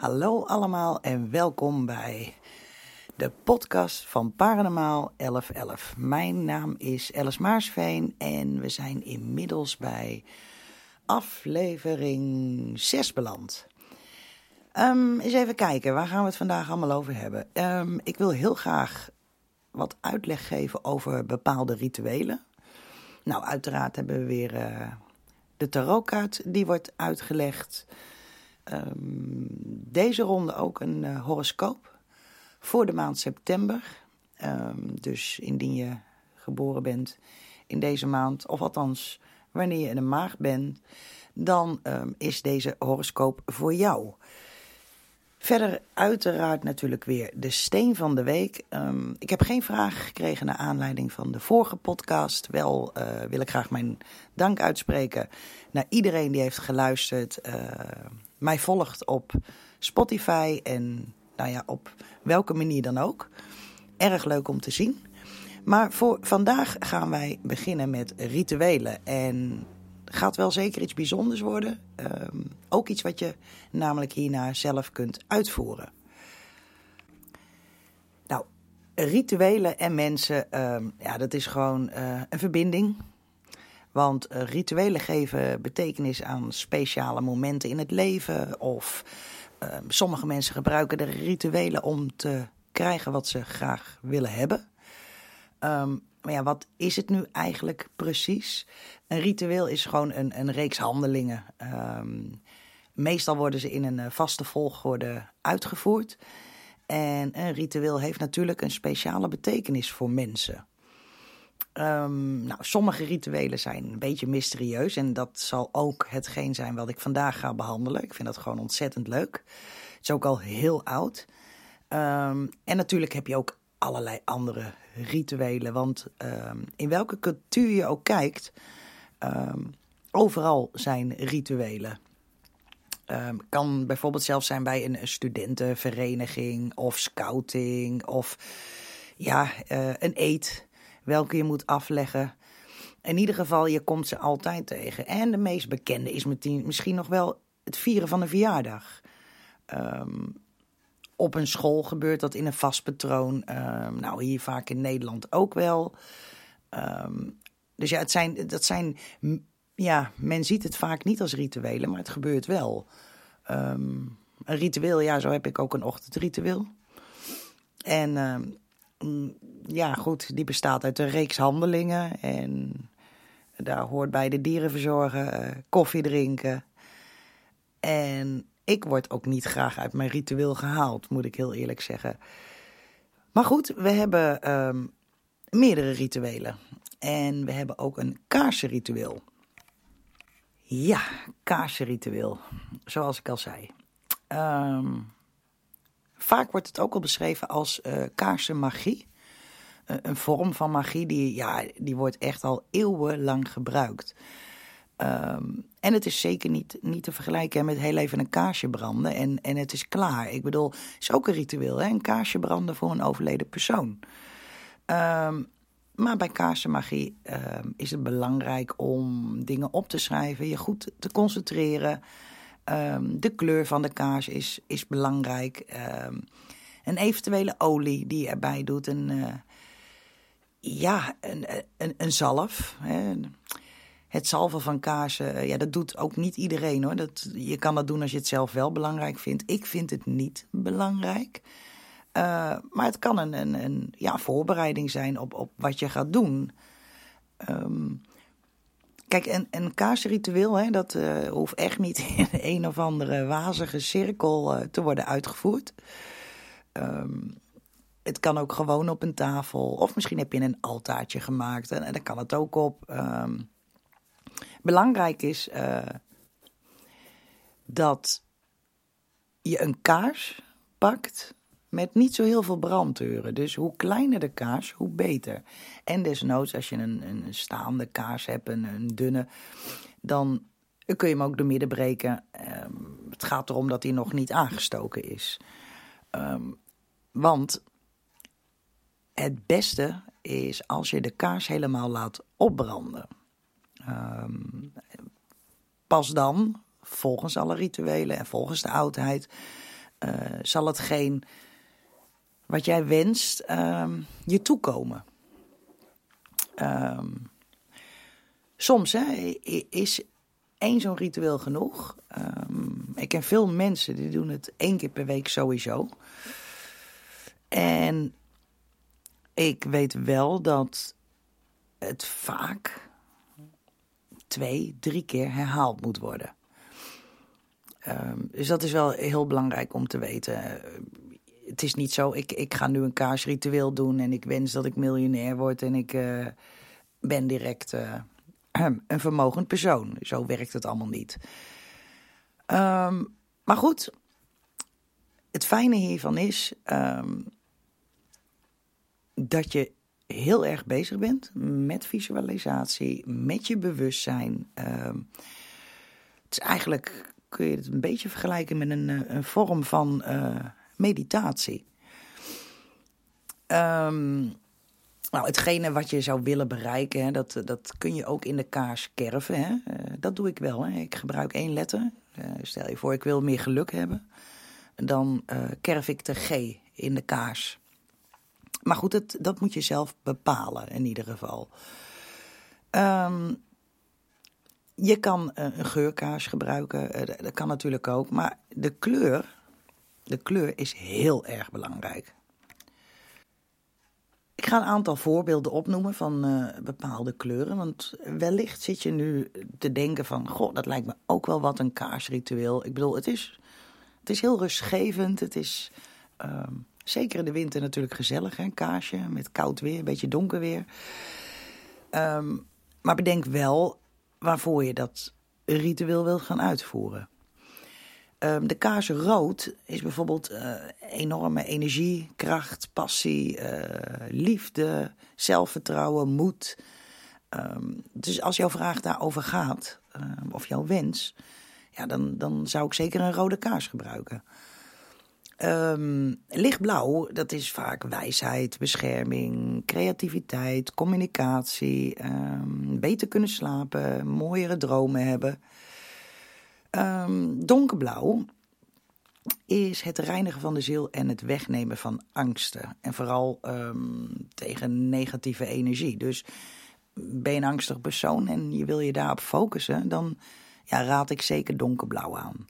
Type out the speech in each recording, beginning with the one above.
Hallo allemaal en welkom bij de podcast van Paranormaal 1111. Mijn naam is Alice Maarsveen en we zijn inmiddels bij aflevering 6 beland. Um, eens even kijken, waar gaan we het vandaag allemaal over hebben? Um, ik wil heel graag wat uitleg geven over bepaalde rituelen. Nou, uiteraard hebben we weer uh, de tarotkaart, die wordt uitgelegd. Um, deze ronde ook een uh, horoscoop voor de maand september. Um, dus indien je geboren bent in deze maand, of althans wanneer je in een maag bent, dan um, is deze horoscoop voor jou. Verder uiteraard natuurlijk weer de steen van de week. Ik heb geen vragen gekregen naar aanleiding van de vorige podcast. Wel uh, wil ik graag mijn dank uitspreken naar iedereen die heeft geluisterd. Mij volgt op Spotify en nou ja, op welke manier dan ook. Erg leuk om te zien. Maar voor vandaag gaan wij beginnen met rituelen. En gaat wel zeker iets bijzonders worden. Um, ook iets wat je namelijk hierna zelf kunt uitvoeren. Nou, rituelen en mensen, um, ja, dat is gewoon uh, een verbinding. Want uh, rituelen geven betekenis aan speciale momenten in het leven. Of uh, sommige mensen gebruiken de rituelen om te krijgen wat ze graag willen hebben. Um, maar ja, wat is het nu eigenlijk precies? Een ritueel is gewoon een, een reeks handelingen. Um, meestal worden ze in een vaste volgorde uitgevoerd. En een ritueel heeft natuurlijk een speciale betekenis voor mensen. Um, nou, sommige rituelen zijn een beetje mysterieus en dat zal ook hetgeen zijn wat ik vandaag ga behandelen. Ik vind dat gewoon ontzettend leuk. Het is ook al heel oud. Um, en natuurlijk heb je ook allerlei andere rituelen, want um, in welke cultuur je ook kijkt, overal zijn rituelen. kan bijvoorbeeld zelfs zijn bij een studentenvereniging of scouting of ja, uh, een eet welke je moet afleggen. In ieder geval, je komt ze altijd tegen. En de meest bekende is misschien nog wel het vieren van een verjaardag. Um, op een school gebeurt dat in een vast patroon. Um, nou, hier vaak in Nederland ook wel. Um, dus ja, het zijn, dat zijn. Ja, men ziet het vaak niet als rituelen, maar het gebeurt wel. een ritueel, ja, zo heb ik ook een ochtendritueel. En Mm, ja, goed, die bestaat uit een reeks handelingen. En daar hoort bij de dieren verzorgen, uh, koffie drinken. En ik word ook niet graag uit mijn ritueel gehaald, moet ik heel eerlijk zeggen. Maar goed, we hebben um, meerdere rituelen. En we hebben ook een kaarsenritueel. Ja, kaarsenritueel. Zoals ik al zei. Um, Vaak wordt het ook al beschreven als uh, kaarsenmagie. Een vorm van magie die, ja, die wordt echt al eeuwenlang gebruikt. Um, en het is zeker niet, niet te vergelijken met heel even een kaarsje branden en, en het is klaar. Ik bedoel, het is ook een ritueel, hè? een kaarsje branden voor een overleden persoon. Um, maar bij kaarsenmagie um, is het belangrijk om dingen op te schrijven, je goed te concentreren. De kleur van de kaars is, is belangrijk. Een eventuele olie die je erbij doet. Een, uh, ja, een, een, een zalf. Hè. Het zalven van kaarsen, eh, ja, dat doet ook niet iedereen hoor. Dat, je kan dat doen als je het zelf wel belangrijk vindt. Ik vind het niet belangrijk. Uh, maar het kan een, een, een ja, voorbereiding zijn op, op wat je gaat doen. Um, Kijk, een, een kaarsritueel, hè, dat uh, hoeft echt niet in een of andere wazige cirkel te worden uitgevoerd. Um, het kan ook gewoon op een tafel. Of misschien heb je een altaartje gemaakt en, daar kan het ook op. Um, belangrijk is uh, dat je een kaars pakt met niet zo heel veel brandeuren. Dus hoe kleiner de kaars, hoe beter. En desnoods, als je een, een staande kaars hebt, een, dunne, dan kun je hem ook door midden breken. Um, het gaat erom dat hij nog niet aangestoken is. Um, want het beste is als je de kaars helemaal laat opbranden. Um, pas dan, volgens alle rituelen en volgens de oudheid, zal hetgeen wat jij wenst ehm, je toekomen. Um, soms hè, is één zo'n ritueel genoeg. Ik ken veel mensen die doen het één keer per week sowieso. En ik weet wel dat het vaak twee, drie keer herhaald moet worden. Um, dus dat is wel heel belangrijk om te weten. Het is niet zo, ik, ik ga nu een kaarsritueel doen en ik wens dat ik miljonair word en ik uh, ben direct uh, een vermogend persoon. Zo werkt het allemaal niet. Um, maar goed, het fijne hiervan is um, dat je heel erg bezig bent met visualisatie, met je bewustzijn. Um, het is eigenlijk, kun je het een beetje vergelijken met een, eh, een vorm van uh, meditatie. Um, nou, hetgene wat je zou willen bereiken, hè, dat, dat kun je ook in de kaars kerven. Hè. Uh, dat doe ik wel. Hè. Ik gebruik één letter. Stel je voor, ik wil meer geluk hebben. Dan kerf ik de G in de kaars. Maar goed, het, dat moet je zelf bepalen in ieder geval. Um, je kan een geurkaars gebruiken. dat kan natuurlijk ook. Maar de kleur, de kleur is heel erg belangrijk. Ik ga een aantal voorbeelden opnoemen van uh, bepaalde kleuren. Want wellicht zit je nu te denken van... Goh, dat lijkt me ook wel wat een kaarsritueel. Ik bedoel, het is, het is heel rustgevend. Het is uh, zeker in de winter natuurlijk gezellig, hè? Een kaarsje met koud weer, een beetje donker weer. Um, maar bedenk wel waarvoor je dat ritueel wil gaan uitvoeren. Um, de kaars rood is bijvoorbeeld uh, enorme energie, kracht, passie, uh, liefde, zelfvertrouwen, moed. Um, dus als jouw vraag daarover gaat, of jouw wens, ja, dan, dan zou ik zeker een rode kaars gebruiken. Lichtblauw, dat is vaak wijsheid, bescherming, creativiteit, communicatie, beter kunnen slapen, mooiere dromen hebben. Um, donkerblauw is het reinigen van de ziel en het wegnemen van angsten. En vooral tegen negatieve energie. Dus ben je een angstig persoon en je wil je daarop focussen, dan ja, raad ik zeker donkerblauw aan.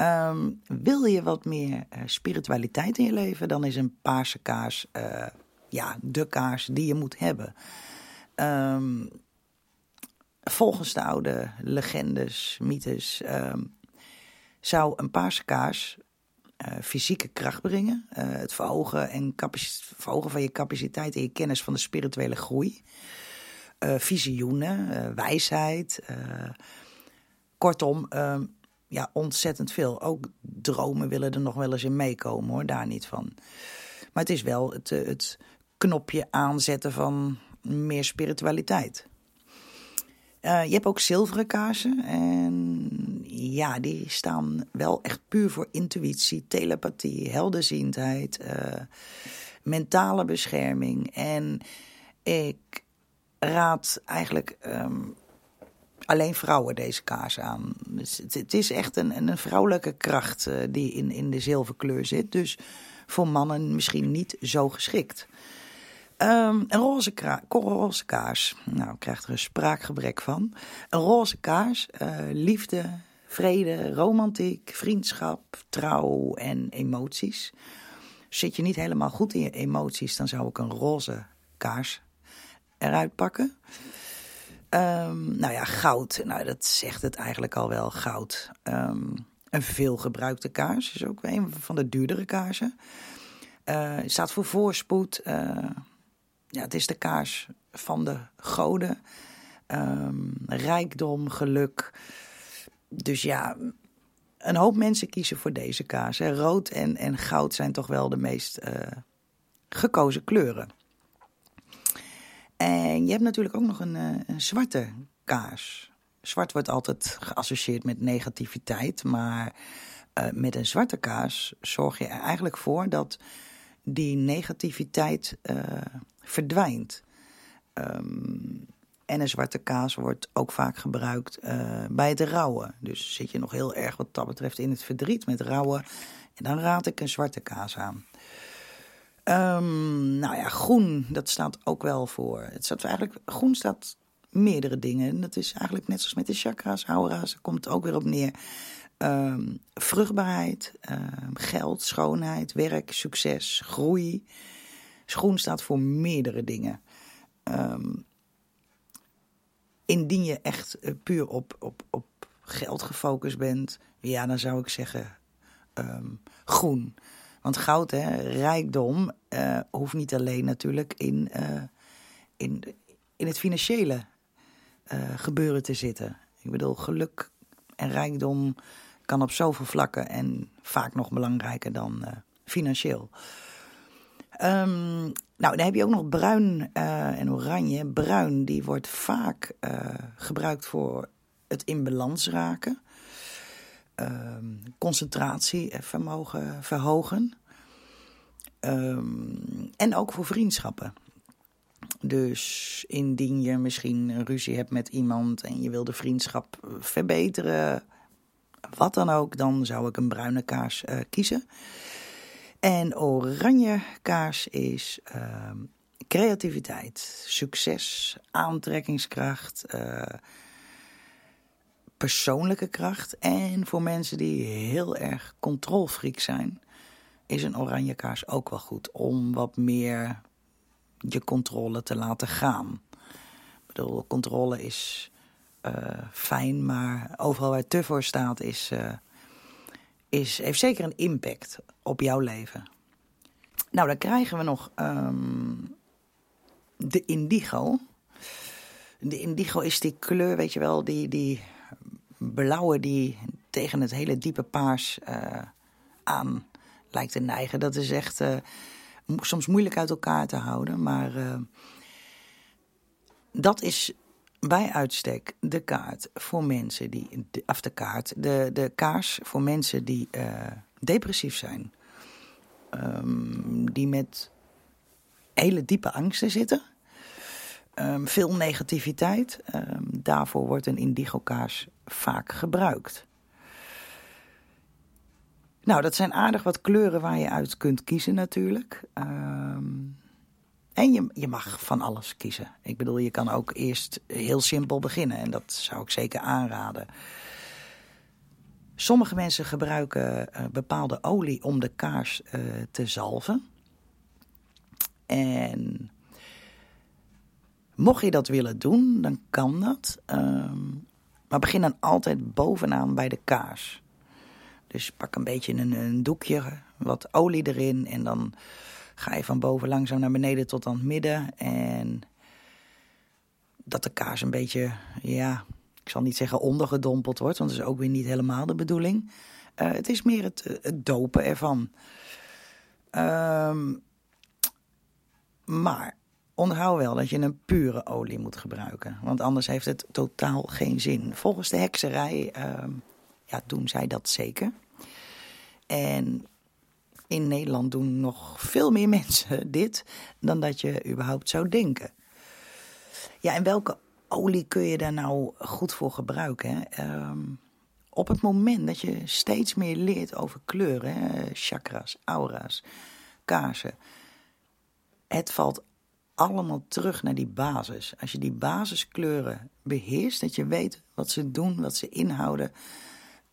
Um, wil je wat meer uh, spiritualiteit in je leven, dan is een paarse kaars uh, ja, de kaars die je moet hebben. Um, volgens de oude legendes, mythes, uh, zou een paarse kaars uh, fysieke kracht brengen. Het verhogen, en verhogen van je capaciteit en je kennis van de spirituele groei. Visioenen, wijsheid. kortom, ehm, ja, ontzettend veel. Ook dromen willen er nog wel eens in meekomen hoor, daar niet van. Maar het is wel het, het knopje aanzetten van meer spiritualiteit. Uh, je hebt ook zilveren kaarsen. En ja, die staan wel echt puur voor intuïtie, telepathie, helderziendheid, uh, mentale bescherming. En ik raad eigenlijk um, alleen vrouwen deze kaars aan. Dus het, is echt een, een vrouwelijke kracht uh, die in, in de zilverkleur zit. Dus voor mannen misschien niet zo geschikt. Um, een roze, roze, kaars. Nou, ik krijg er een spraakgebrek van. Een roze kaars, uh, liefde, vrede, romantiek, vriendschap, trouw en emoties. Zit je niet helemaal goed in je emoties, dan zou ik een roze kaars eruit pakken. Um, nou ja, goud. Nou, dat zegt het eigenlijk al wel, goud. Um, een veelgebruikte kaars is ook een van de duurdere kaarsen. Uh, staat voor voorspoed, uh, ja, het is de kaars van de goden. Um, rijkdom, geluk. Dus ja, een hoop mensen kiezen voor deze kaars. Rood en, en goud zijn toch wel de meest uh, gekozen kleuren. En je hebt natuurlijk ook nog een, uh, een zwarte kaars. Zwart wordt altijd geassocieerd met negativiteit, maar uh, met een zwarte kaars zorg je er eigenlijk voor dat die negativiteit uh, verdwijnt. Um, en een zwarte kaas wordt ook vaak gebruikt bij het rouwen. Dus zit je nog heel erg wat dat betreft in het verdriet met rouwen. En dan raad ik een zwarte kaas aan. Um, nou ja, groen, dat staat ook wel voor. Het staat eigenlijk, groen staat meerdere dingen. En dat is eigenlijk net zoals met de chakras, aura's, komt het ook weer op neer. Um, vruchtbaarheid, um, geld, schoonheid, werk, succes, groei. Groen staat voor meerdere dingen. Indien je echt uh, puur op, op, op geld gefocust bent, ja, dan zou ik zeggen groen. Want goud, hè, rijkdom, uh, hoeft niet alleen natuurlijk in, uh, in, in het financiële uh, gebeuren te zitten. Ik bedoel, geluk en rijkdom kan op zoveel vlakken en vaak nog belangrijker dan financieel. Um, nou, dan heb je ook nog bruin en oranje. Bruin, die wordt vaak gebruikt voor het in balans raken. Um, concentratievermogen verhogen. Um, en ook voor vriendschappen. Dus indien je misschien een ruzie hebt met iemand en je wil de vriendschap verbeteren, wat dan ook, dan zou ik een bruine kaars uh, kiezen. En oranje kaars is uh, creativiteit, succes, aantrekkingskracht. Uh, persoonlijke kracht. En voor mensen die heel erg controlfreak zijn, is een oranje kaars ook wel goed. Om wat meer je controle te laten gaan. Ik bedoel, controle is uh, fijn, maar overal waar te voor staat is, uh, is, heeft zeker een impact op jouw leven. Nou, dan krijgen we nog um, de indigo. De indigo is die kleur, weet je wel, die, die blauwe die tegen het hele diepe paars uh, aan lijkt te neigen. Dat is echt uh, soms moeilijk uit elkaar te houden. Maar uh, dat is bij uitstek de kaart voor mensen die. Of de kaart, de, de kaars voor mensen die depressief zijn. Um, die met hele diepe angsten zitten. Um, veel negativiteit. Um, daarvoor wordt een indigo-kaars vaak gebruikt. Nou, dat zijn aardig wat kleuren waar je uit kunt kiezen natuurlijk. Um, en je, je mag van alles kiezen. Ik bedoel, je kan ook eerst heel simpel beginnen. En dat zou ik zeker aanraden. Sommige mensen gebruiken uh, bepaalde olie om de kaars uh, te zalven. En mocht je dat willen doen, dan kan dat. Um, maar begin dan altijd bovenaan bij de kaars. Dus pak een beetje een, een doekje, wat olie erin. En dan ga je van boven langzaam naar beneden tot aan het midden. En dat de kaars een beetje, ja, ik zal niet zeggen ondergedompeld wordt. Want dat is ook weer niet helemaal de bedoeling. Uh, het is meer het, dopen ervan. Um, maar Onthoud wel dat je een pure olie moet gebruiken, want anders heeft het totaal geen zin. Volgens de hekserij uh, ja, doen zij dat zeker. En in Nederland doen nog veel meer mensen dit dan dat je überhaupt zou denken. Ja, en welke olie kun je daar nou goed voor gebruiken? Um, op het moment dat je steeds meer leert over kleuren, chakras, aura's, kaarsen. Het valt allemaal terug naar die basis. Als je die basiskleuren beheerst, dat je weet wat ze doen, wat ze inhouden.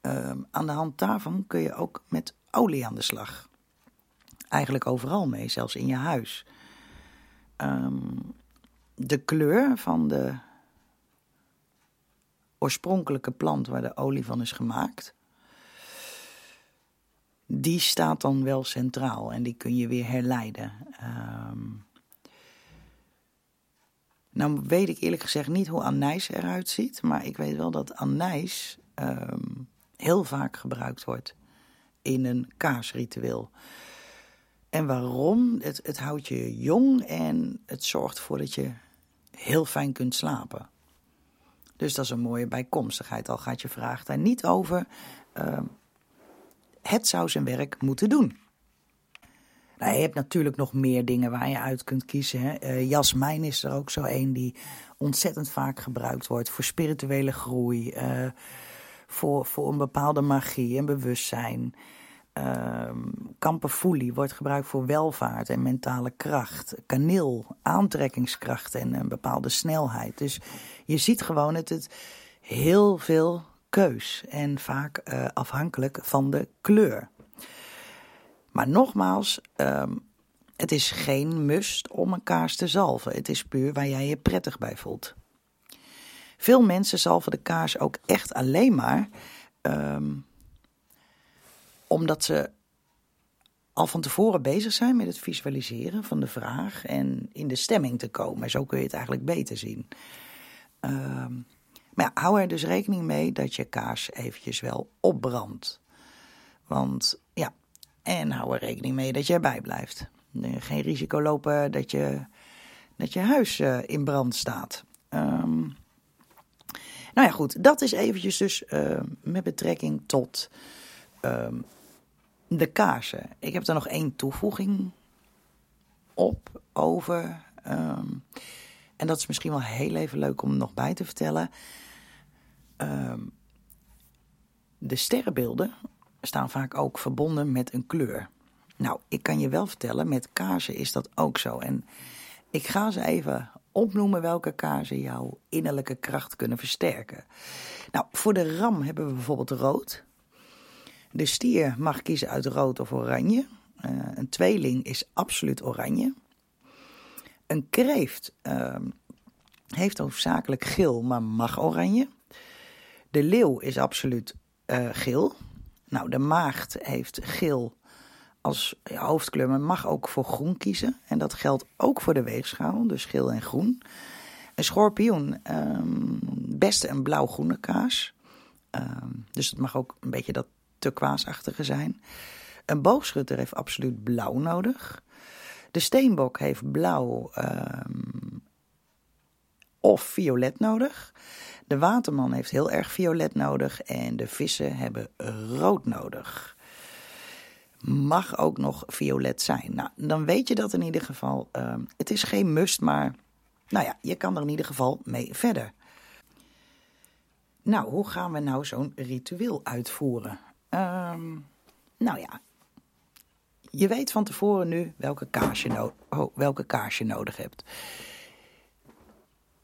Uh, aan de hand daarvan kun je ook met olie aan de slag. Eigenlijk overal mee, zelfs in je huis. Um, de kleur van de oorspronkelijke plant waar de olie van is gemaakt, die staat dan wel centraal en die kun je weer herleiden. Um, nou weet ik eerlijk gezegd niet hoe anijs eruit ziet. Maar ik weet wel dat anijs um, heel vaak gebruikt wordt in een kaarsritueel. En waarom? Het, het houdt je jong en het zorgt ervoor dat je heel fijn kunt slapen. Dus dat is een mooie bijkomstigheid. Al gaat je vraag daar niet over. Uh, het zou zijn werk moeten doen. Nou, je hebt natuurlijk nog meer dingen waar je uit kunt kiezen. Hè. Uh, jasmijn is er ook zo een die ontzettend vaak gebruikt wordt voor spirituele groei, uh, voor, voor een bepaalde magie en bewustzijn. Um, kamperfoelie wordt gebruikt voor welvaart en mentale kracht. Kaneel, aantrekkingskracht en een bepaalde snelheid. Dus je ziet gewoon het, het heel veel keus en vaak uh, afhankelijk van de kleur. Maar nogmaals, um, het is geen must om een kaars te zalven. Het is puur waar jij je prettig bij voelt. Veel mensen zalven de kaars ook echt alleen maar um, omdat ze al van tevoren bezig zijn met het visualiseren van de vraag en in de stemming te komen. Zo kun je het eigenlijk beter zien. Um, maar hou er dus rekening mee dat je kaars eventjes wel opbrandt. Want ja, en hou er rekening mee dat je erbij blijft. Geen risico lopen dat je, dat je huis uh, in brand staat. Um, nou ja, goed, dat is eventjes dus uh, met betrekking tot um, de kaarsen. Ik heb er nog één toevoeging op over. Um, en dat is misschien wel heel even leuk om nog bij te vertellen. De sterrenbeelden staan vaak ook verbonden met een kleur. Nou, ik kan je wel vertellen, met kaarsen is dat ook zo. En ik ga ze even opnoemen welke kaarsen jouw innerlijke kracht kunnen versterken. Nou, voor de ram hebben we bijvoorbeeld rood. De stier mag kiezen uit rood of oranje. Uh, een tweeling is absoluut oranje. Een kreeft uh, heeft hoofdzakelijk geel, maar mag oranje. De leeuw is absoluut uh, geel. Nou, de maagd heeft geel als hoofdkleur, maar mag ook voor groen kiezen. En dat geldt ook voor de weegschaal, dus geel en groen. Een schorpioen, um, beste een blauw-groene kaas. Um, dus het mag ook een beetje dat turquoise zijn. Een boogschutter heeft absoluut blauw nodig. De steenbok heeft blauw um, of violet nodig. De waterman heeft heel erg violet nodig. En de vissen hebben rood nodig. Mag ook nog violet zijn. Nou, dan weet je dat in ieder geval. Uh, het is geen must, maar nou ja, je kan er in ieder geval mee verder. Nou, hoe gaan we nou zo'n ritueel uitvoeren? Um, nou ja, je weet van tevoren nu welke kaars je, oh, welke kaars je nodig hebt.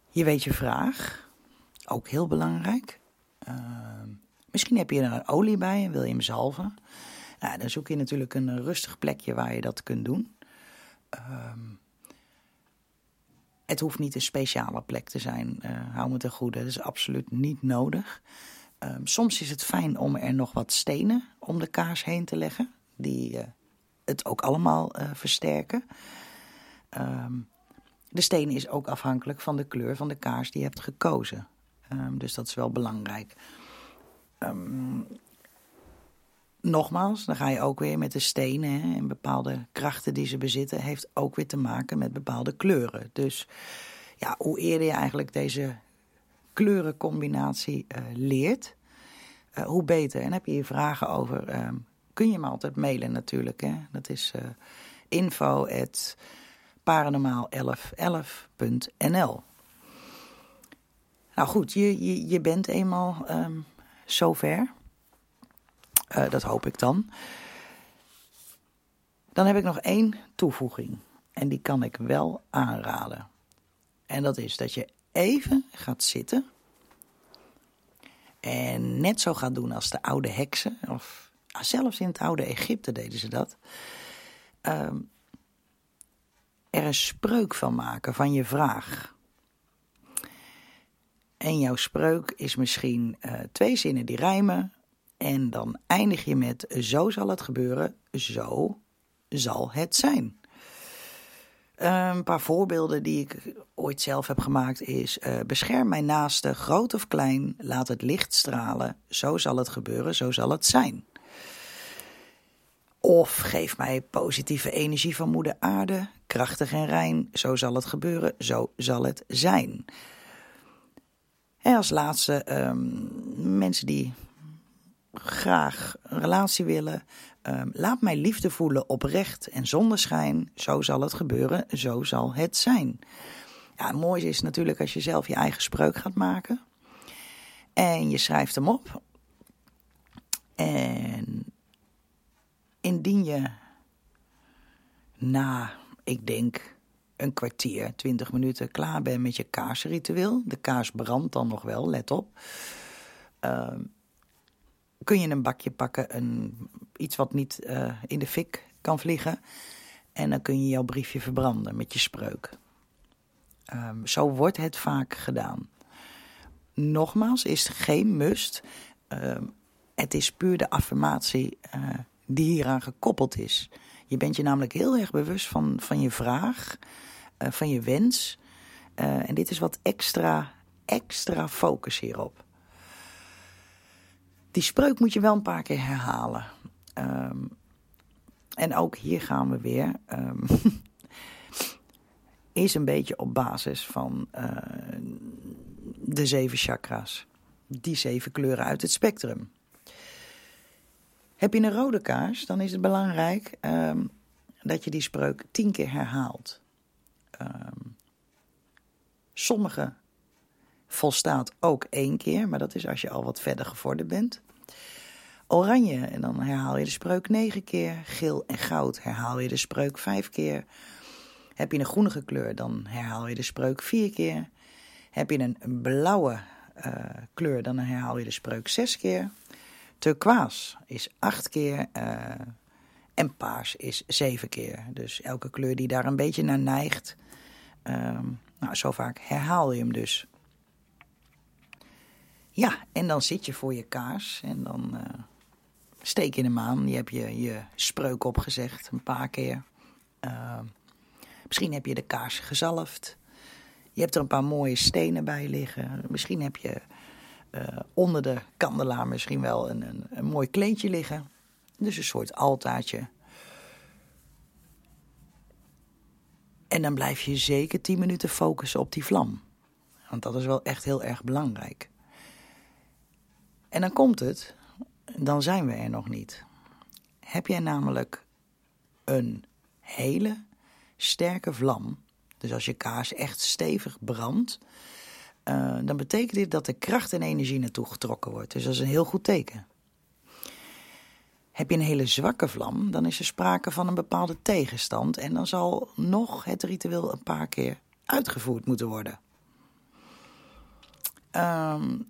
Je weet je vraag, ook heel belangrijk. Uh, misschien heb je er olie bij en wil je hem zalven. Nou, dan zoek je natuurlijk een rustig plekje waar je dat kunt doen. Um, het hoeft niet een speciale plek te zijn. Uh, hou me ten goede, dat is absoluut niet nodig. Um, soms is het fijn om er nog wat stenen om de kaars heen te leggen, die uh, het ook allemaal uh, versterken. De steen is ook afhankelijk van de kleur van de kaars die je hebt gekozen. Um, dus dat is wel belangrijk. nogmaals, dan ga je ook weer met de stenen hè, en bepaalde krachten die ze bezitten, heeft ook weer te maken met bepaalde kleuren. Dus ja, hoe eerder je eigenlijk deze kleurencombinatie uh, leert, uh, hoe beter. En heb je hier vragen over, uh, kun je me altijd mailen natuurlijk. Hè? Dat is uh, info at paranormaal1111.nl Nou goed, je, je, je bent eenmaal um, zover. dat hoop ik dan. Dan heb ik nog één toevoeging. En die kan ik wel aanraden. En dat is dat je even gaat zitten. En net zo gaat doen als de oude heksen. Of zelfs in het oude Egypte deden ze dat. Um, er een spreuk van maken van je vraag. En jouw spreuk is misschien uh, twee zinnen die rijmen. En dan eindig je met: Zo zal het gebeuren, zo zal het zijn. Een paar voorbeelden die ik ooit zelf heb gemaakt is: uh, bescherm mijn naaste, groot of klein, laat het licht stralen. Zo zal het gebeuren, zo zal het zijn. Of geef mij positieve energie van Moeder Aarde, krachtig en rein. Zo zal het gebeuren, zo zal het zijn. En als laatste, um, mensen die graag een relatie willen, Um, laat mij liefde voelen oprecht en zonder schijn. Zo zal het gebeuren, zo zal het zijn. Ja, het mooie is natuurlijk als je zelf je eigen spreuk gaat maken. En je schrijft hem op. En indien je na, ik denk, een kwartier, twintig minuten klaar bent met je kaarsritueel. De kaars brandt dan nog wel, let op. Ehm, kun je een bakje pakken, een, iets wat niet uh, in de fik kan vliegen. En dan kun je jouw briefje verbranden met je spreuk. Um, zo wordt het vaak gedaan. Nogmaals, is geen must. Um, het is puur de affirmatie uh, die hieraan gekoppeld is. Je bent je namelijk heel erg bewust van, van je vraag, van je wens. Uh, en dit is wat extra, extra focus hierop. Die spreuk moet je wel een paar keer herhalen. Um, en ook hier gaan we weer. Um, is een beetje op basis van uh, de zeven chakra's. Die zeven kleuren uit het spectrum. Heb je een rode kaars, dan is het belangrijk um, dat je die spreuk tien keer herhaalt. Um, sommige volstaat ook één keer, maar dat is als je al wat verder gevorderd bent. Oranje, en dan herhaal je de spreuk negen keer. Geel en goud herhaal je de spreuk vijf keer. Heb je een groenige kleur, dan herhaal je de spreuk vier keer. Heb je een blauwe uh, kleur, dan herhaal je de spreuk zes keer. Turquoise is acht keer. Uh, en paars is zeven keer. Dus elke kleur die daar een beetje naar neigt. Um, nou, zo vaak herhaal je hem dus. Ja, en dan zit je voor je kaars en dan uh, steek je hem aan. Je hebt je, je spreuk opgezegd een paar keer. Uh, misschien heb je de kaars gezalfd. Je hebt er een paar mooie stenen bij liggen. Misschien heb je uh, onder de kandelaar misschien wel een, een, een mooi kleedje liggen. Dus een soort altaartje. En dan blijf je zeker 10 minuten focussen op die vlam. Want dat is wel echt heel erg belangrijk. En dan komt het, dan zijn we er nog niet. Heb jij namelijk een hele sterke vlam, dus als je kaars echt stevig brandt, uh, dan betekent dit dat er kracht en energie naartoe getrokken wordt. Dus dat is een heel goed teken. Heb je een hele zwakke vlam, dan is er sprake van een bepaalde tegenstand en dan zal nog het ritueel een paar keer uitgevoerd moeten worden. Um,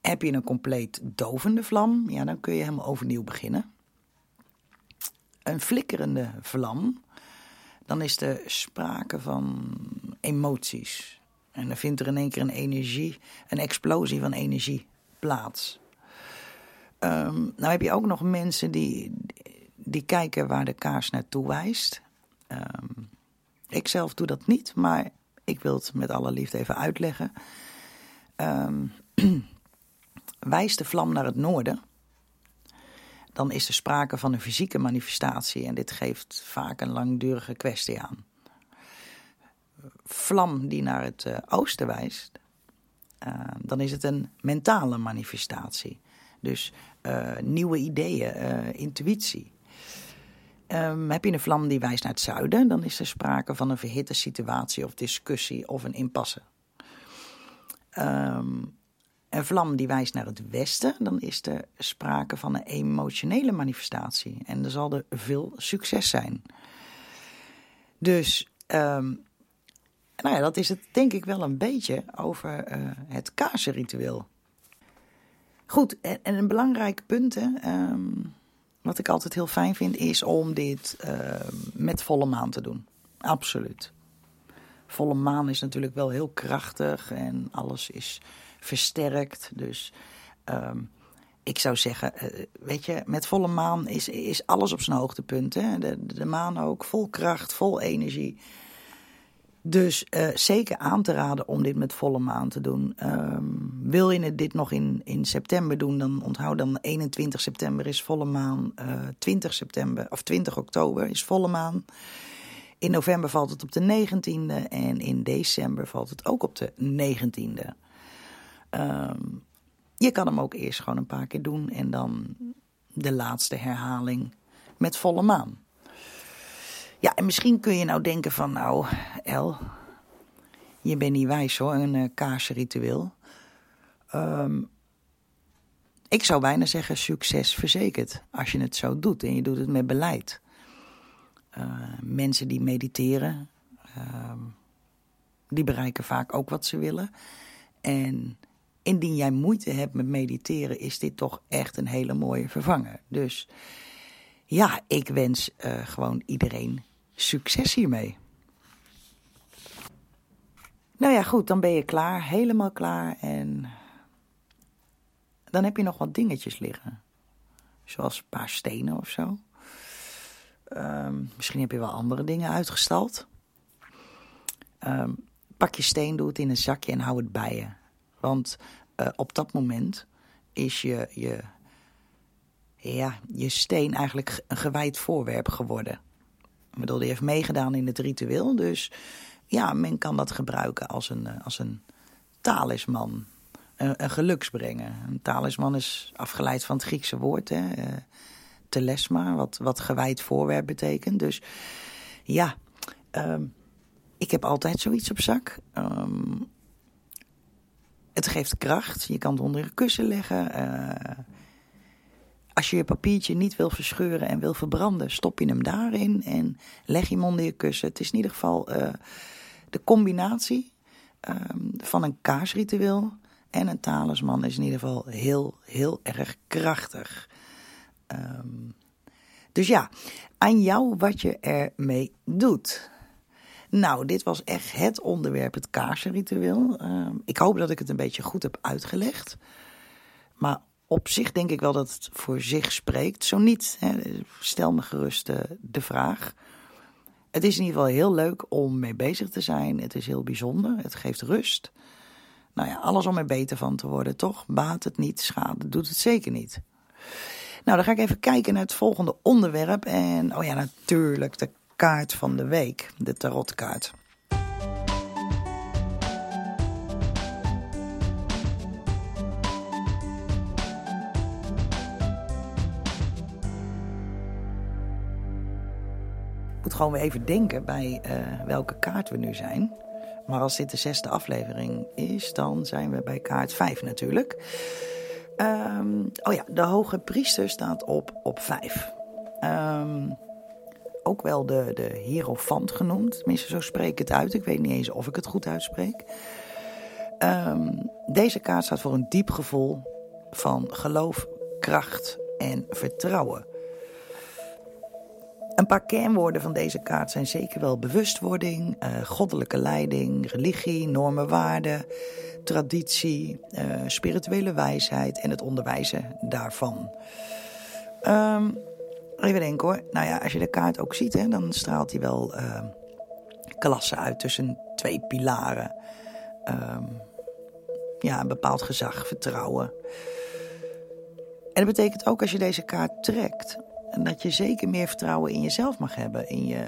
heb je een compleet dovende vlam, ja, dan kun je helemaal overnieuw beginnen. Een flikkerende vlam, dan is er sprake van emoties. En dan vindt er in één keer een energie, een explosie van energie plaats. Um, nou heb je ook nog mensen die, die kijken waar de kaars naartoe wijst. Um, ik zelf doe dat niet, maar ik wil het met alle liefde even uitleggen. Um, wijst de vlam naar het noorden, dan is er sprake van een fysieke manifestatie en dit geeft vaak een langdurige kwestie aan. Vlam die naar het uh, oosten wijst, dan is het een mentale manifestatie. Dus nieuwe ideeën, intuïtie. Um, heb je een vlam die wijst naar het zuiden, dan is er sprake van een verhitte situatie of discussie of een impasse. Um, een vlam die wijst naar het westen, dan is er sprake van een emotionele manifestatie. En er zal er veel succes zijn. Dus, um, nou ja, dat is het denk ik wel een beetje over uh, het kaarsenritueel. Goed, en, en, een belangrijk punt, hè, um, wat ik altijd heel fijn vind, is om dit uh, met volle maan te doen. Absoluut. Volle maan is natuurlijk wel heel krachtig en alles is versterkt. Dus um, ik zou zeggen, uh, weet je, met volle maan is, is alles op zijn hoogtepunt. Hè? De, de maan ook, vol kracht, vol energie. Dus uh, zeker aan te raden om dit met volle maan te doen. Um, wil je dit nog in, in september doen, dan onthoud dan 21 september is volle maan. Uh, eh, 20 september of 20 oktober is volle maan. In november valt het op de 19e en in december valt het ook op de 19e. Um, je kan hem ook eerst gewoon een paar keer doen en dan de laatste herhaling met volle maan. Ja, en misschien kun je nou denken van, nou, El, je bent niet wijs hoor, een kaarsritueel. Um, ik zou bijna zeggen succes verzekerd. Als je het zo doet en je doet het met beleid. Uh, mensen die mediteren, uh, die bereiken vaak ook wat ze willen. En indien jij moeite hebt met mediteren, is dit toch echt een hele mooie vervanger. Dus ja, ik wens uh, gewoon iedereen succes hiermee. Nou ja, goed, dan ben je klaar, helemaal klaar. En dan heb je nog wat dingetjes liggen. Zoals een paar stenen of zo. Um, misschien heb je wel andere dingen uitgestald. Um, pak je steen, doe het in een zakje en hou het bij je. Want uh, op dat moment is je, je, ja, je steen eigenlijk een gewijd voorwerp geworden. Ik bedoel, die heeft meegedaan in het ritueel. Dus ja, men kan dat gebruiken als een, eh, als een talisman. Een, een geluksbrenger. Een talisman is afgeleid van het Griekse woord, hè, uh, telesma, wat, wat gewijd voorwerp betekent. Dus ja, um, ik heb altijd zoiets op zak. Um, het geeft kracht. Je kan het onder je kussen leggen. Als je je papiertje niet wil verscheuren en wil verbranden, stop je hem daarin en leg je hem onder je kussen. Het is in ieder geval uh, de combinatie um, van een kaarsritueel en een talisman is in ieder geval heel, heel erg krachtig. Um, dus ja, aan jou wat je ermee doet. Nou, dit was echt het onderwerp, het kaarsenritueel. Uh, ik hoop dat ik het een beetje goed heb uitgelegd. Maar op zich denk ik wel dat het voor zich spreekt. Zo niet, hè, stel me gerust uh, de vraag. Het is in ieder geval heel leuk om mee bezig te zijn. Het is heel bijzonder. Het geeft rust. Nou ja, alles om er beter van te worden, toch? Baat het niet, schade doet het zeker niet. Nou, dan ga ik even kijken naar het volgende onderwerp. En, oh ja, natuurlijk, de kaart van de week, de tarotkaart. Gewoon even denken bij uh, welke kaart we nu zijn. Maar als dit de zesde aflevering is, dan zijn we bij kaart 5 natuurlijk. Um, oh ja, de hoge priester staat op, op 5. Um, ook wel de, de hierofant genoemd. Tenminste, zo spreek ik het uit. Ik weet niet eens of ik het goed uitspreek. Um, deze kaart staat voor een diep gevoel van geloof, kracht en vertrouwen. Een paar kernwoorden van deze kaart zijn zeker wel bewustwording, uh, goddelijke leiding, religie, normen, waarden, traditie, uh, spirituele wijsheid en het onderwijzen daarvan. Um, Even denken hoor. Nou ja, als je de kaart ook ziet, hè, dan straalt hij wel uh, klasse uit tussen twee pilaren. Um, ja, een bepaald gezag, vertrouwen. En dat betekent ook als je deze kaart trekt, dat je zeker meer vertrouwen in jezelf mag hebben. In je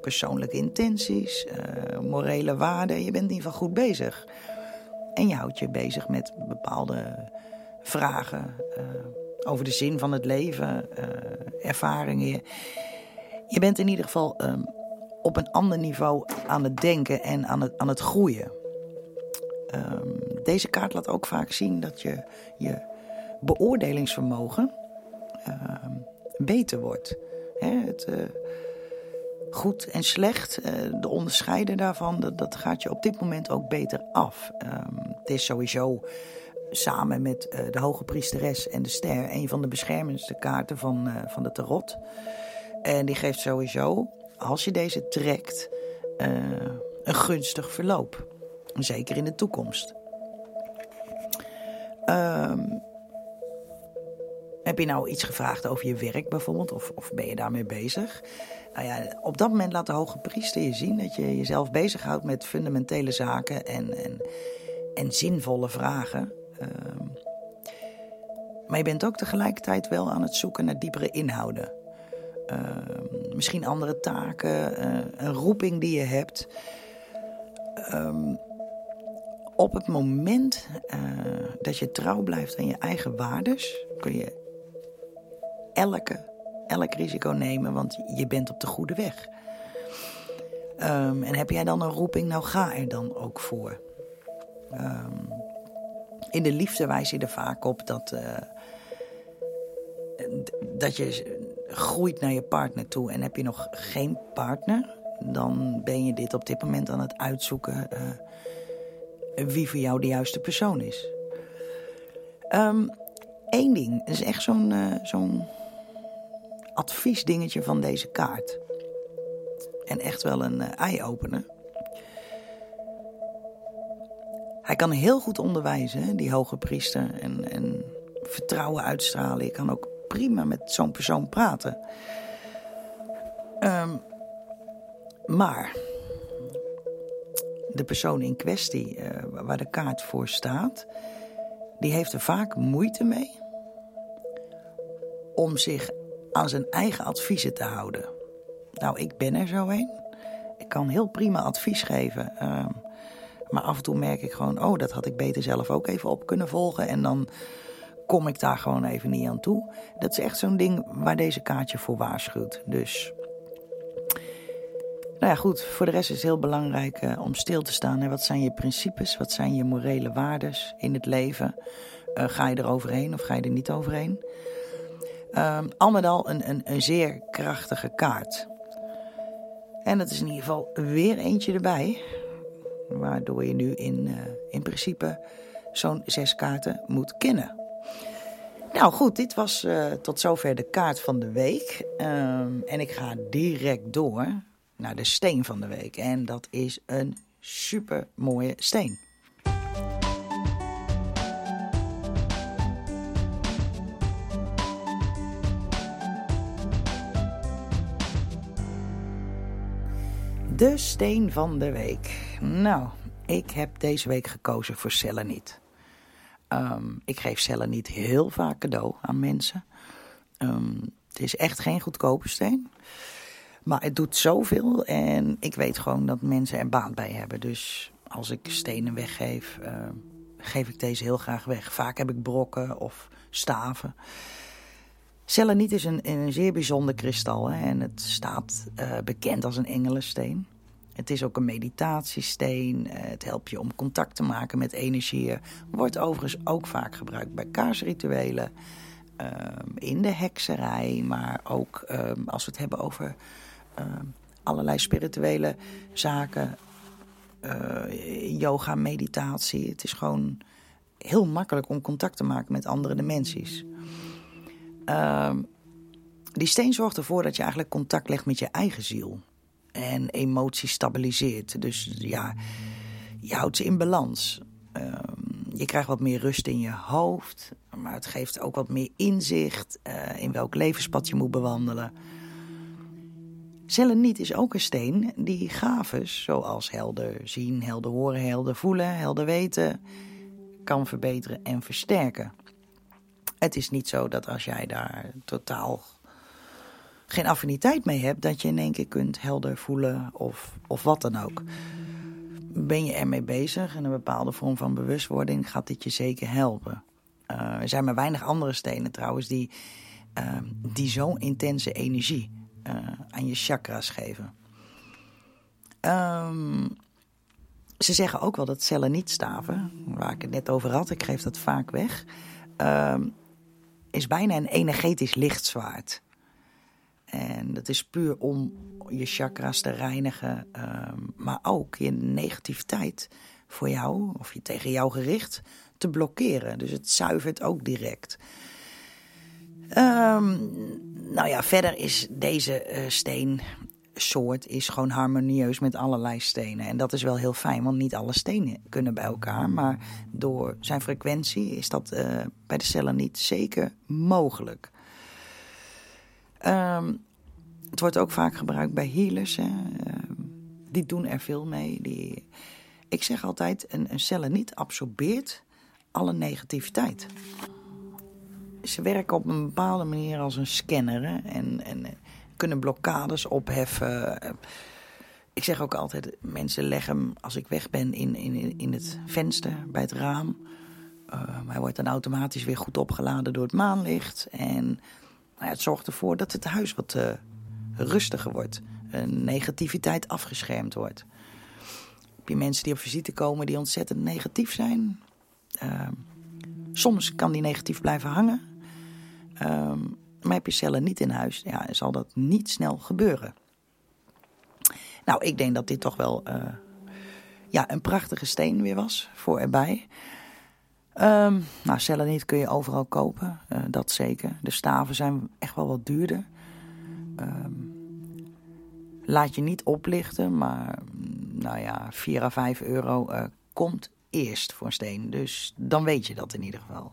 persoonlijke intenties, uh, morele waarden. Je bent in ieder geval goed bezig. En je houdt je bezig met bepaalde vragen. Uh, over de zin van het leven, uh, ervaringen. Je bent in ieder geval um, op een ander niveau aan het denken en aan het, aan het groeien. Um, deze kaart laat ook vaak zien dat je, je beoordelingsvermogen uh, beter wordt. Hè, het, uh, goed en slecht, uh, de onderscheiden daarvan, dat, dat, gaat je op dit moment ook beter af. Um, het is sowieso samen met uh, de hoge priesteres en de ster een van de beschermendste kaarten van, van de tarot. En die geeft sowieso, als je deze trekt, een gunstig verloop. Zeker in de toekomst. Um, heb je nou iets gevraagd over je werk bijvoorbeeld? Of, of ben je daarmee bezig? Nou ja, op dat moment laat de hoge priester je zien dat je jezelf bezighoudt met fundamentele zaken en, en, en zinvolle vragen. Uh, maar je bent ook tegelijkertijd wel aan het zoeken naar diepere inhouden. Uh, misschien andere taken, uh, een roeping die je hebt. Um, op het moment uh, dat je trouw blijft aan je eigen waardes, kun je elke, elk risico nemen, want je bent op de goede weg. Um, en heb jij dan een roeping, nou ga er dan ook voor. Um, in de liefde wijs je er vaak op dat, uh, dat je groeit naar je partner toe. En heb je nog geen partner, dan ben je dit op dit moment aan het uitzoeken uh, wie voor jou de juiste persoon is. Eén ehm, ding, dat is echt zo'n uh, zo'n adviesdingetje van deze kaart. En echt wel een uh, eye-opener. Hij kan heel goed onderwijzen, die hoge priester. En, en vertrouwen uitstralen. Je kan ook prima met zo'n persoon praten. Um, maar de persoon in kwestie, uh, waar de kaart voor staat, die heeft er vaak moeite mee om zich aan zijn eigen adviezen te houden. Nou, ik ben er zo een. Ik kan heel prima advies geven. Uh, maar af en toe merk ik gewoon, oh, dat had ik beter zelf ook even op kunnen volgen. En dan kom ik daar gewoon even niet aan toe. Dat is echt zo'n ding waar deze kaartje voor waarschuwt. Dus. Nou ja, goed. Voor de rest is het heel belangrijk uh, om stil te staan. Hè. Wat zijn je principes? Wat zijn je morele waardes in het leven? Uh, ga je er overheen of ga je er niet overheen? Uh, al met al een, een, een zeer krachtige kaart. En dat is in ieder geval weer eentje erbij. Waardoor je nu in, uh, in principe zo'n zes kaarten moet kennen. Nou goed, dit was uh, tot zover de kaart van de week. Um, en ik ga direct door naar de steen van de week. En dat is een super mooie steen. De steen van de week. Nou, ik heb deze week gekozen voor niet. Um, ik geef cellen niet heel vaak cadeau aan mensen. Um, het is echt geen goedkope steen. Maar het doet zoveel en ik weet gewoon dat mensen er baat bij hebben. Dus als ik stenen weggeef, uh, geef ik deze heel graag weg. Vaak heb ik brokken of staven. Seleniet is een, een zeer bijzonder kristal hè, en het staat uh, bekend als een engelensteen. Het is ook een meditatiesteen. Eh, het helpt je om contact te maken met energieën. Wordt overigens ook vaak gebruikt bij kaarsrituelen. Ehm, in de hekserij, maar ook ehm, als we het hebben over ehm, allerlei spirituele zaken. Uh, yoga, meditatie. Het is gewoon heel makkelijk om contact te maken met andere dimensies. Die steen zorgt ervoor dat je eigenlijk contact legt met je eigen ziel en emoties stabiliseert. Dus ja, je houdt ze in balans. Ehm, je krijgt wat meer rust in je hoofd, maar het geeft ook wat meer inzicht uh, in welk levenspad je moet bewandelen. Seleniet is ook een steen die gaven, zoals helder zien, helder horen, helder voelen, helder weten, kan verbeteren en versterken. Het is niet zo dat als jij daar totaal geen affiniteit mee hebt, dat je in één keer kunt helder voelen of, of wat dan ook. Ben je ermee bezig en een bepaalde vorm van bewustwording, gaat dit je zeker helpen. Uh, er zijn maar weinig andere stenen trouwens die, uh, die zo'n intense energie uh, aan je chakras geven. Um, ze zeggen ook wel dat cellen niet staven, waar ik het net over had, ik geef dat vaak weg, um, is bijna een energetisch lichtzwaard. En dat is puur om je chakras te reinigen, ehm, maar ook je negativiteit voor jou of je tegen jou gericht te blokkeren. Dus het zuivert ook direct. Um, nou ja, verder is deze uh, steensoort is gewoon harmonieus met allerlei stenen. En dat is wel heel fijn, want niet alle stenen kunnen bij elkaar. Maar door zijn frequentie is dat uh, bij de cellen niet zeker mogelijk. Um, het wordt ook vaak gebruikt bij healers. Ehm, die doen er veel mee. Die... Ik zeg altijd, een, een cellen niet absorbeert alle negativiteit. Ze werken op een bepaalde manier als een scanner. En, en eh, kunnen blokkades opheffen. Ik zeg ook altijd, mensen leggen hem als ik weg ben in, in, in het venster bij het raam. Uh, hij wordt dan automatisch weer goed opgeladen door het maanlicht. En nou het zorgt ervoor dat het huis wat uh, rustiger wordt. negativiteit afgeschermd wordt. Heb je mensen die op visite komen die ontzettend negatief zijn? Uh, soms kan die negatief blijven hangen. Uh, Maar heb je cellen niet in huis, ja, zal dat niet snel gebeuren. Nou, ik denk dat dit toch wel uh, ja, een prachtige steen weer was voor erbij. Um, nou, cellen niet kun je overal kopen, uh, dat zeker. De staven zijn echt wel wat duurder. Um, laat je niet oplichten, maar nou ja, 4 à 5 euro uh, komt eerst voor een steen. Dus dan weet je dat in ieder geval.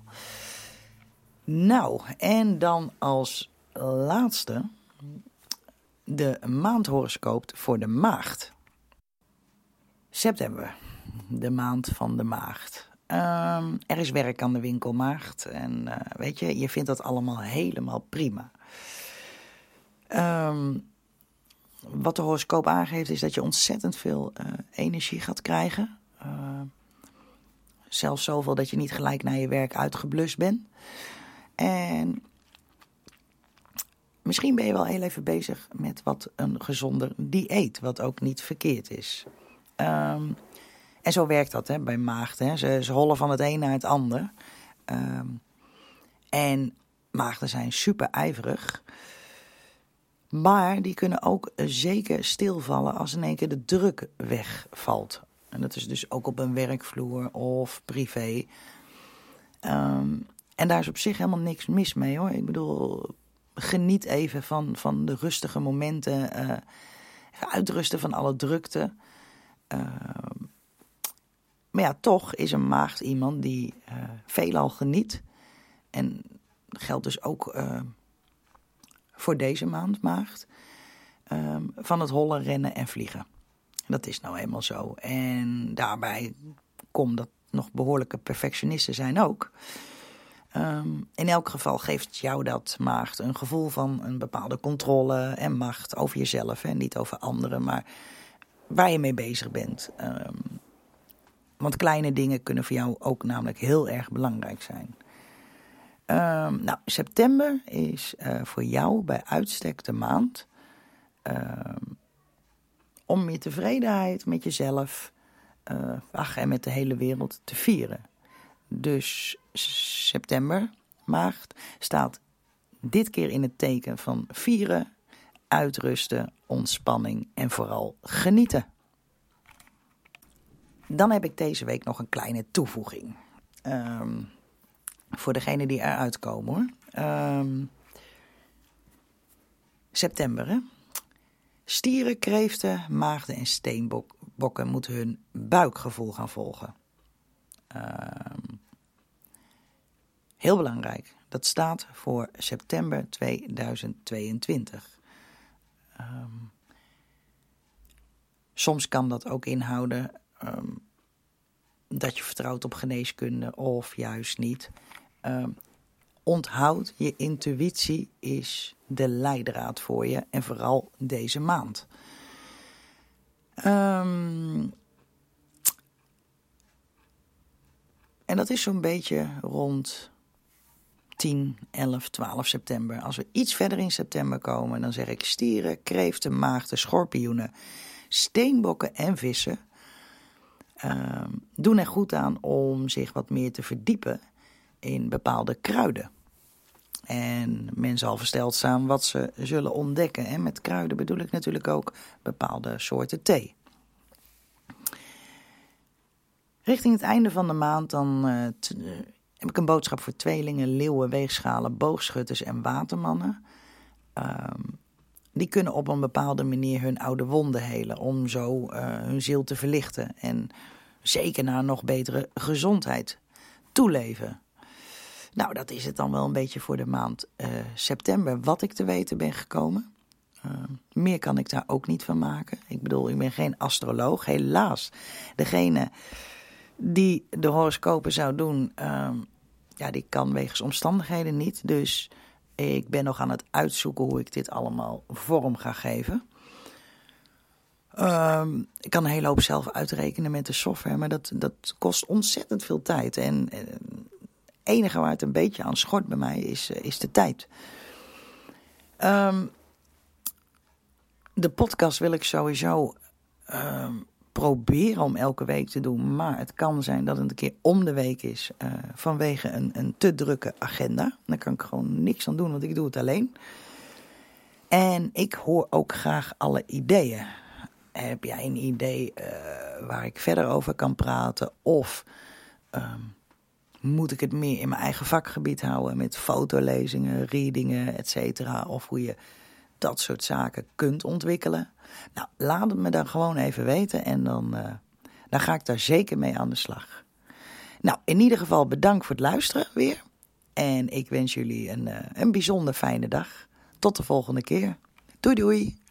Nou, en dan als laatste de maandhoroscoop voor de maagd. September, de maand van de maagd. Um, er is werk aan de winkelmaagd en uh, weet je, je vindt dat allemaal helemaal prima. Um, wat de horoscoop aangeeft is dat je ontzettend veel uh, energie gaat krijgen. Uh, zelfs zoveel dat je niet gelijk naar je werk uitgeblust bent. En misschien ben je wel heel even bezig met wat een gezonder dieet, wat ook niet verkeerd is. Um, en zo werkt dat hè, bij maagden. Ze, ze hollen van het een naar het ander. Um, en maagden zijn super ijverig. Maar die kunnen ook zeker stilvallen als in één keer de druk wegvalt. En dat is dus ook op een werkvloer of privé. Um, en daar is op zich helemaal niks mis mee hoor. Ik bedoel, geniet even van, van de rustige momenten. Uh, uitrusten van alle drukte. Uh, maar ja, toch is een maagd iemand die uh, veelal geniet. En dat geldt dus ook voor deze maand, maagd. Um, van het hollen, rennen en vliegen. Dat is nou eenmaal zo. En daarbij komt dat nog behoorlijke perfectionisten zijn ook. Um, in elk geval geeft jou dat maagd een gevoel van een bepaalde controle en macht over jezelf. En niet over anderen, maar waar je mee bezig bent. Um, want kleine dingen kunnen voor jou ook namelijk heel erg belangrijk zijn. Um, nou, september is uh, voor jou bij uitstek de maand om je tevredenheid met jezelf uh, ach, en met de hele wereld te vieren. Dus september, maagd, staat dit keer in het teken van vieren, uitrusten, ontspanning en vooral genieten. Dan heb ik deze week nog een kleine toevoeging. Um, voor degenen die eruit komen hoor. Um, september hè. Stieren, kreeften, maagden en steenbokken moeten hun buikgevoel gaan volgen. Um, heel belangrijk. Dat staat voor september 2022. Um, soms kan dat ook inhouden um, dat je vertrouwt op geneeskunde of juist niet. Um, onthoud, je intuïtie is de leidraad voor je en vooral deze maand. En dat is zo'n beetje rond 10, 11, 12 september. Als we iets verder in september komen, dan zeg ik stieren, kreeften, maagden, schorpioenen, steenbokken en vissen. Um, doen er goed aan om zich wat meer te verdiepen in bepaalde kruiden. En men zal versteld staan wat ze zullen ontdekken. En met kruiden bedoel ik natuurlijk ook bepaalde soorten thee. Richting het einde van de maand dan uh, heb ik een boodschap voor tweelingen, leeuwen, weegschalen, boogschutters en watermannen. Um, die kunnen op een bepaalde manier hun oude wonden helen om zo uh, hun ziel te verlichten en zeker naar nog betere gezondheid toeleven. Nou, dat is het dan wel een beetje voor de maand uh, september, wat ik te weten ben gekomen. Uh, meer kan ik daar ook niet van maken. Ik bedoel, ik ben geen astroloog, helaas. Degene die de horoscopen zou doen, uh, ja, die kan wegens omstandigheden niet. Dus ik ben nog aan het uitzoeken hoe ik dit allemaal vorm ga geven. Um, ik kan een hele hoop zelf uitrekenen met de software, maar dat, dat kost ontzettend veel tijd. En het enige waar het een beetje aan schort bij mij is, eh, is de tijd. Um, de podcast wil ik sowieso um, proberen om elke week te doen. Maar het kan zijn dat het een keer om de week is. Uh, vanwege een, een te drukke agenda. Dan kan ik gewoon niks aan doen, want ik doe het alleen. En ik hoor ook graag alle ideeën. Heb jij een idee uh, waar ik verder over kan praten? Of um, moet ik het meer in mijn eigen vakgebied houden met fotolezingen, readingen, et? Of hoe je dat soort zaken kunt ontwikkelen? Nou, laat het me dan gewoon even weten en dan, uh, dan ga ik daar zeker mee aan de slag. Nou, in ieder geval bedankt voor het luisteren weer. En ik wens jullie een, uh, een bijzonder fijne dag. Tot de volgende keer. Doei doei.